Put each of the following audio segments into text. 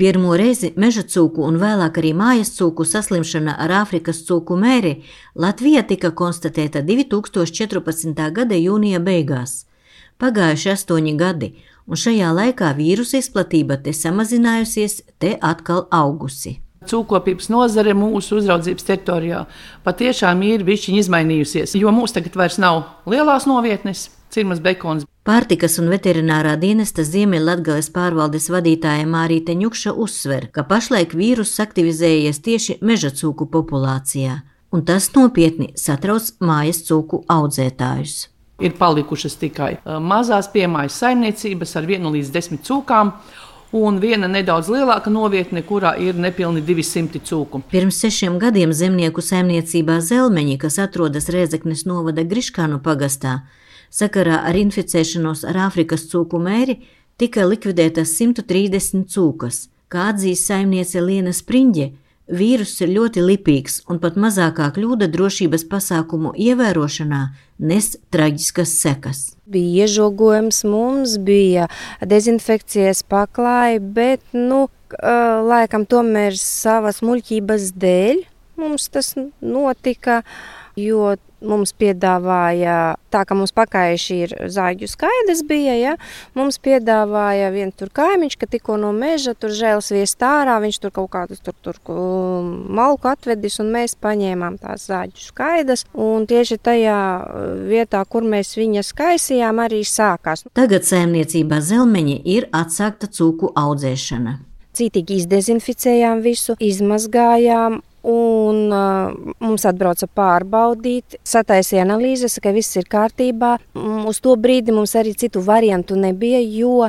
Pirmo reizi meža cūku un vēlāk arī mājas cūku saslimšana ar Āfrikas cūku mēri Latvijā tika konstatēta 2014. gada jūnija beigās. Pagājuši astoņi gadi, un šajā laikā vīrusa izplatība te samazinājusies, te atkal augusi. Cūkopības nozare mūsu uzraudzības teritorijā patiešām ir bijusi izmainījusies, jo mums tagad vairs nav lielās novietnes, cirmas bekons. Pārtikas un veterinārā dienesta Ziemeļlatgales pārvaldes vadītāja Mārīte Ņukša uzsver, ka pašlaik vīruss aktivizējies tieši meža cūku populācijā, un tas nopietni satrauc mājas cūku audzētājus. Ir palikušas tikai mazās piemājas saimniecības ar vienu līdz desmit cūkām, un viena nedaudz lielāka novietne, kurā ir nepilni 200 cūku. Pirms sešiem gadiem zemnieku saimniecībā Zelmeņi, kas atrodas Rēzeknes novada Griškānu pagastā, sakarā ar inficēšanos ar Āfrikas cūku mēri tika likvidētas 130 cūkas. Kā atzīst saimniece Liena Spriņģe, Vīruss ir ļoti lipīgs, un pat mazākā kļūda drošības pasākumu ievērošanā nes traģiskas sekas. Bija iežogojums, mums bija dezinfekcijas paklāji, bet, nu, laikam tomēr savas muļķības dēļ mums tas notika, jo mums piedāvāja, tā kā mums pakājuši ir zāģu skaidrs bija, ja, mums piedāvāja viens tur kaimiņš, ka tikko no meža tur žēls viest ārā, viņš tur kaut kādus tur, tur malku atvedis, un mēs paņēmām tās zāģu skaidrs, un tieši tajā vietā, kur mēs viņas skaisījām, arī sākās. Tagad saimniecībā zelmeņi ir atsākta cūku audzēšana. Citīgi izdezinficējām visu, izmazgājām, Un uh, mums atbrauca pārbaudīt, sataisīja analīzes, ka viss ir kārtībā. Uz to brīdi mums arī citu variantu nebija, jo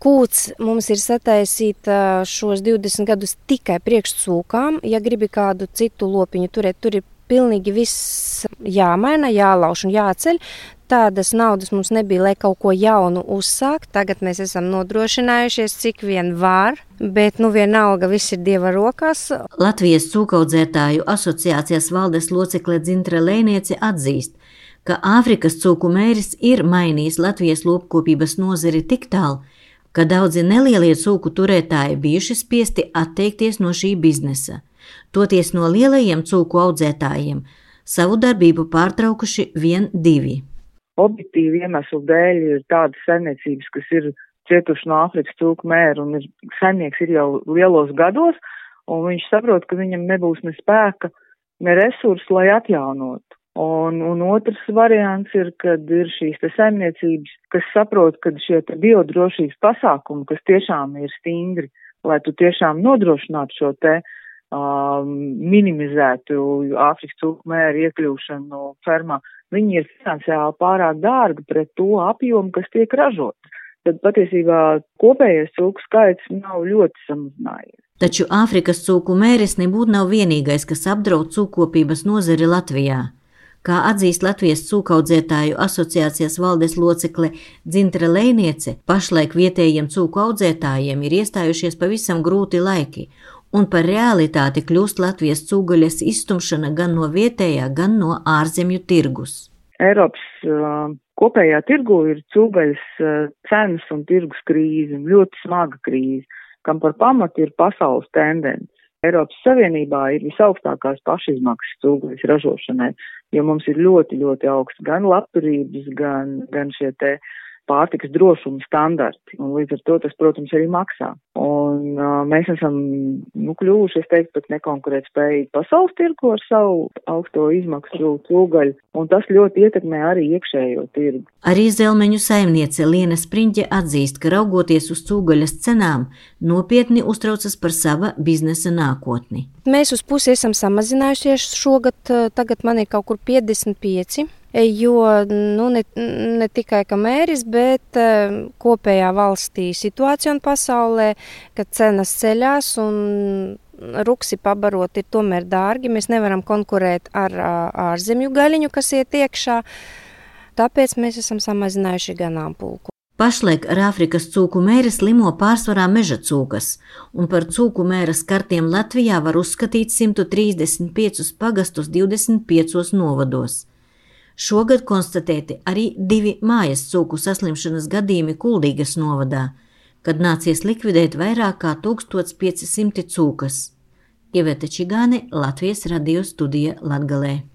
kūts mums ir sataisīta šos 20 gadus tikai priekšsūkām. Ja gribi kādu citu lopiņu turēt, tur ir pilnīgi viss jāmaina, jālauž un jāceļ. Tādas naudas mums nebija, lai kaut ko jaunu uzsākt. Tagad mēs esam nodrošinājušies, cik vien var, bet nu vienalga viss ir Dieva rokās. Latvijas cūkaudzētāju asociācijas valdes locekle Dzintra Lēniece atzīst, ka Āfrikas cūku mēris ir mainījis Latvijas lopkopības nozari tik tālu, ka daudzi nelielie cūku turētāji bijuši spiesti atteikties no šī biznesa. Toties no lielajiem cūku audzētājiem savu darbību pārtraukuši vien divi objektīvi iemeslu dēļ ir tādas saimniecības, kas ir cietuši no Āfrikas cūku mēra un ir, saimnieks ir jau lielos gados, un viņš saprot, ka viņam nebūs ne spēka, ne resursu, lai atjaunotu. Un, un otrs variants ir, kad ir šīs te saimniecības, kas saprot, ka šie te biodrošības pasākumi, kas tiešām ir stingri, lai tu tiešām nodrošinātu šo te um, minimizētu Āfrikas cūku mēru iekļūšanu fermā, viņi ir finansiāli pārāk dārgi pret to apjomu, kas tiek ražots. Tad patiesībā kopējais cūku skaits nav ļoti samazinājies. Taču Āfrikas cūku mēris nebūtu nav vienīgais, kas apdraud cūkopības nozari Latvijā. Kā atzīst Latvijas cūkaudzētāju asociācijas valdes locekle Dzintra Lēniece, pašlaik vietējiem cūku audzētājiem ir iestājušies pavisam grūti laiki, un par realitāti kļūst Latvijas cūgaļas izstumšana gan no vietējā, gan no ārzemju tirgus. Eiropas uh, kopējā tirgu ir cūgaļas uh, cenas un tirgus krīze, ļoti smaga krīze, kam par pamatu ir pasaules tendence. Eiropas Savienībā ir visaugstākās pašizmaksas cūgaļas ražošanai, jo mums ir ļoti, ļoti augsts gan labturības, gan, gan šie te pārtikas drošuma standarti, un līdz ar to tas, protams, arī maksā. Un uh, mēs esam, nu, kļuvuši, es teiktu, pat nekonkurēt spējīgi pasaules tirgu ar savu augsto izmaksu cūgaļu, un tas ļoti ietekmē arī iekšējo tirgu. Arī zelmeņu saimniece Liena Spriņķe atzīst, ka raugoties uz cūgaļas cenām, nopietni uztraucas par sava biznesa nākotni. Mēs uz pusi esam samazinājušies šogad, tagad man ir kaut kur 55 jo nu, ne, ne tikai mēris, bet uh, kopējā valstī situācija un pasaulē, kad cenas ceļās un ruksi pabarot ir tomēr dārgi. Mēs nevaram konkurēt ar ārzemju gaļiņu, kas iet iekšā. Tāpēc mēs esam samazinājuši ganāmpulku. Pašlaik ar Āfrikas cūku mēri slimo pārsvarā meža cūkas, un par cūku mēra skartiem Latvijā var uzskatīt 135 pagastus 25 novados. Šogad konstatēti arī divi mājas cūku saslimšanas gadījumi Kuldīgas novadā, kad nācies likvidēt vairāk kā 1500 cūkas. Ieveta Čigāne, Latvijas radio studija Latgalē.